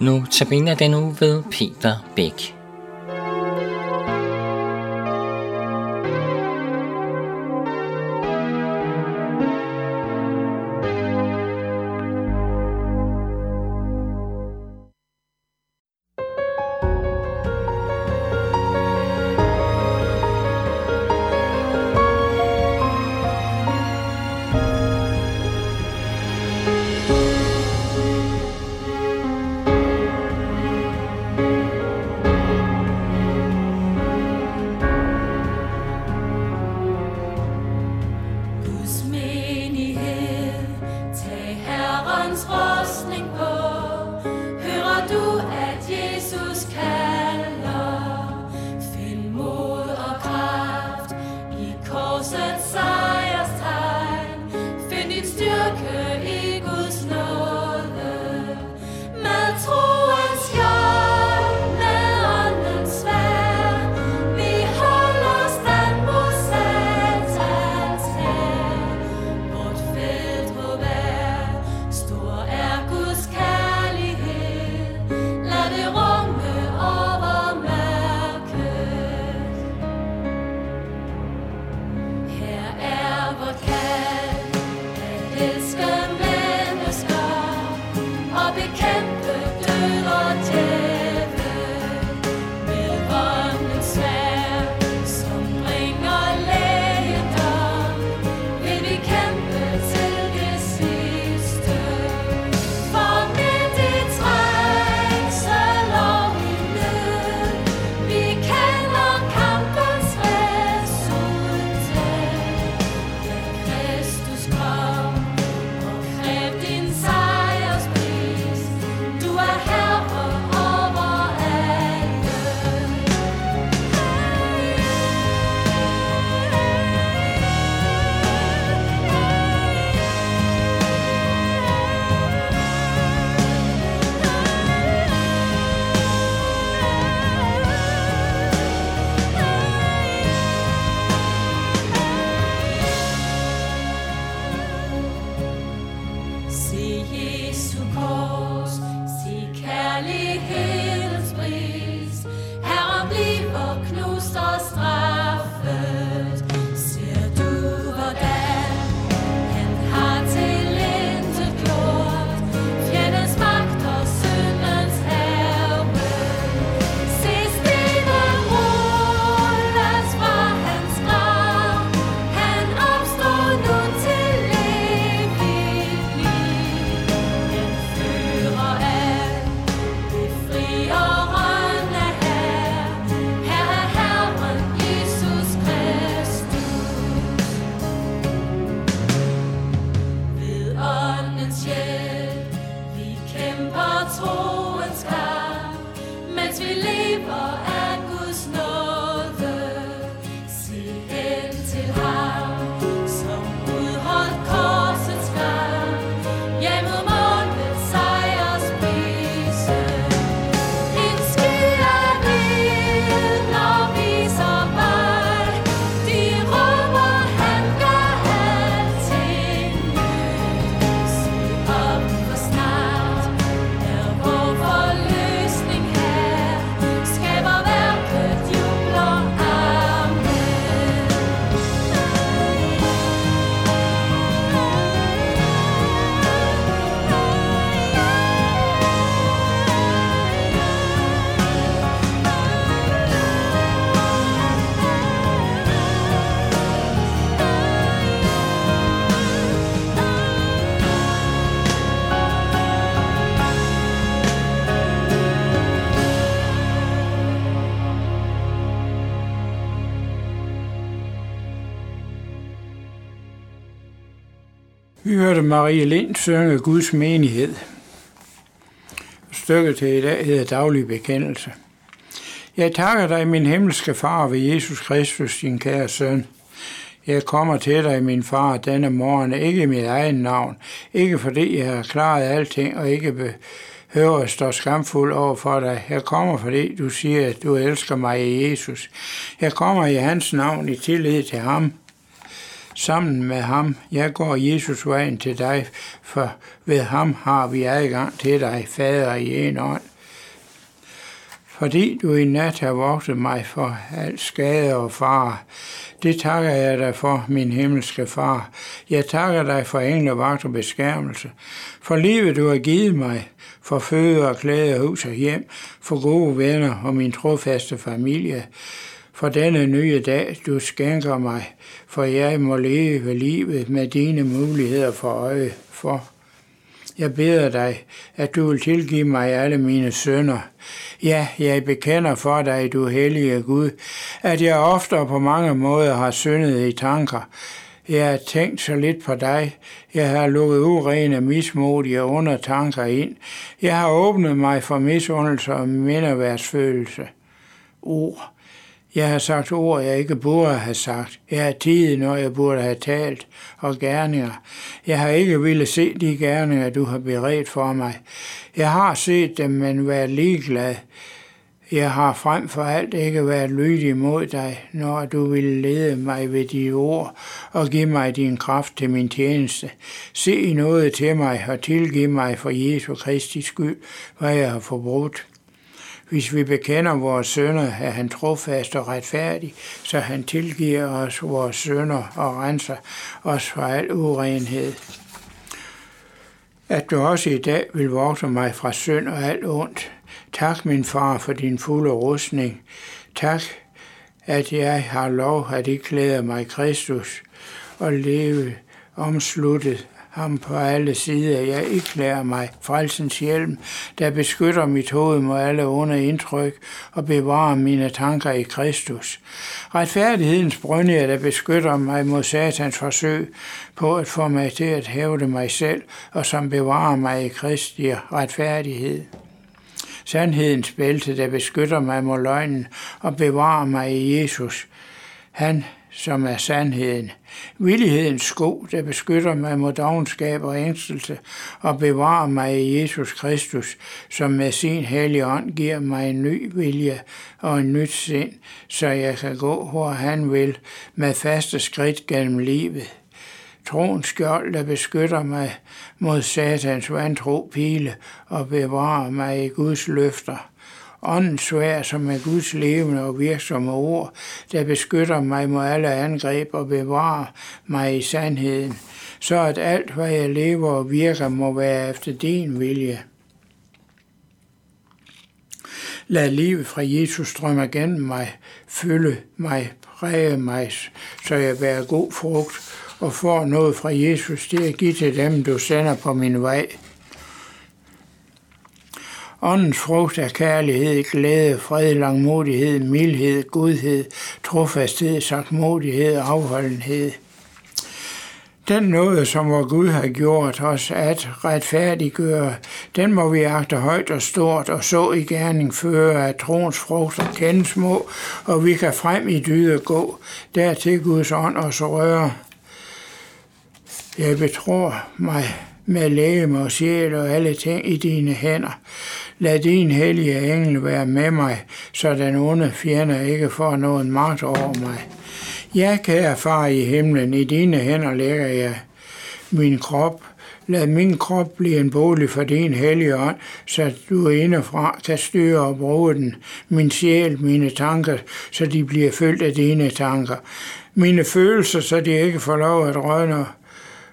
Nu tabiner den nu ved Peter Bæk. Vi hørte Marie Lind synge Guds menighed. Stykket til i dag hedder Daglig Bekendelse. Jeg takker dig, min himmelske far, ved Jesus Kristus, din kære søn. Jeg kommer til dig, min far, denne morgen, ikke i mit egen navn, ikke fordi jeg har klaret alting og ikke behøver at stå skamfuld over for dig. Jeg kommer, fordi du siger, at du elsker mig i Jesus. Jeg kommer i hans navn i tillid til ham, sammen med ham. Jeg går Jesus vejen til dig, for ved ham har vi adgang til dig, Fader i en ånd. Fordi du i nat har vogtet mig for al skade og fare, det takker jeg dig for, min himmelske far. Jeg takker dig for englevagt og beskærmelse, for livet du har givet mig, for føde og klæde, hus og hjem, for gode venner og min trofaste familie, for denne nye dag, du skænker mig, for jeg må leve livet med dine muligheder for øje for. Jeg beder dig, at du vil tilgive mig alle mine sønder. Ja, jeg bekender for dig, du hellige Gud, at jeg ofte og på mange måder har syndet i tanker. Jeg har tænkt så lidt på dig. Jeg har lukket urene, mismodige under tanker ind. Jeg har åbnet mig for misundelse og mindeværdsfølelse. Ord, jeg har sagt ord, jeg ikke burde have sagt. Jeg har tid, når jeg burde have talt, og gerninger. Jeg har ikke ville se de gerninger, du har beredt for mig. Jeg har set dem, men været ligeglad. Jeg har frem for alt ikke været lydig mod dig, når du ville lede mig ved de ord og give mig din kraft til min tjeneste. Se noget til mig og tilgiv mig for Jesu Kristi skyld, hvad jeg har forbrudt. Hvis vi bekender vores sønder, er han trofast og retfærdig, så han tilgiver os vores sønder og renser os fra al urenhed. At du også i dag vil vokse mig fra synd og alt ondt. Tak, min far, for din fulde rustning. Tak, at jeg har lov at iklæde mig Kristus og leve omsluttet ham på alle sider. Jeg iklærer mig frelsens hjelm, der beskytter mit hoved mod alle onde indtryk og bevarer mine tanker i Kristus. Retfærdighedens brønde, der beskytter mig mod satans forsøg på at få mig til at hævde mig selv, og som bevarer mig i Kristi retfærdighed sandhedens bælte, der beskytter mig mod løgnen og bevarer mig i Jesus. Han som er sandheden. Villighedens sko, der beskytter mig mod dogenskab og ængstelse og bevarer mig i Jesus Kristus, som med sin hellige ånd giver mig en ny vilje og en nyt sind, så jeg kan gå, hvor han vil, med faste skridt gennem livet. Troens skjold, der beskytter mig mod satans vantro pile og bevarer mig i Guds løfter åndens svær, som er Guds levende og virksomme ord, der beskytter mig mod alle angreb og bevarer mig i sandheden, så at alt, hvad jeg lever og virker, må være efter din vilje. Lad livet fra Jesus strømme gennem mig, fylde mig, præge mig, så jeg bærer god frugt og får noget fra Jesus til at give til dem, du sender på min vej. Åndens frugt er kærlighed, glæde, fred, langmodighed, mildhed, godhed, trofasthed, sagtmodighed og afholdenhed. Den noget, som vor Gud har gjort os at retfærdiggøre, den må vi agte højt og stort og så i gerning føre af trons frugter kende små, og vi kan frem i dyde gå, dertil Guds ånd os røre. Jeg betror mig med læge og sjæl og alle ting i dine hænder. Lad din hellige engel være med mig, så den onde fjende ikke får nogen magt over mig. Ja, kære far i himlen, i dine hænder lægger jeg min krop. Lad min krop blive en bolig for din hellige ånd, så du indefra kan styre og bruge den. Min sjæl, mine tanker, så de bliver fyldt af dine tanker. Mine følelser, så de ikke får lov at rødne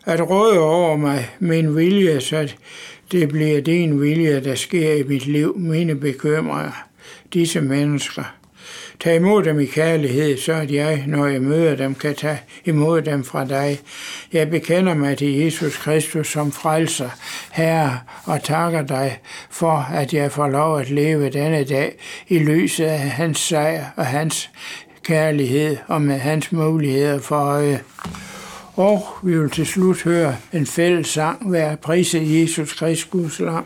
at råde over mig, min vilje, så det bliver din vilje, der sker i mit liv, mine bekymringer, disse mennesker. Tag imod dem i kærlighed, så at jeg, når jeg møder dem, kan tage imod dem fra dig. Jeg bekender mig til Jesus Kristus som frelser, Herre, og takker dig for, at jeg får lov at leve denne dag i lyset af hans sejr og hans kærlighed og med hans muligheder for øje. Og vi vil til slut høre en fælles sang, hver priset Jesus Kristus lam.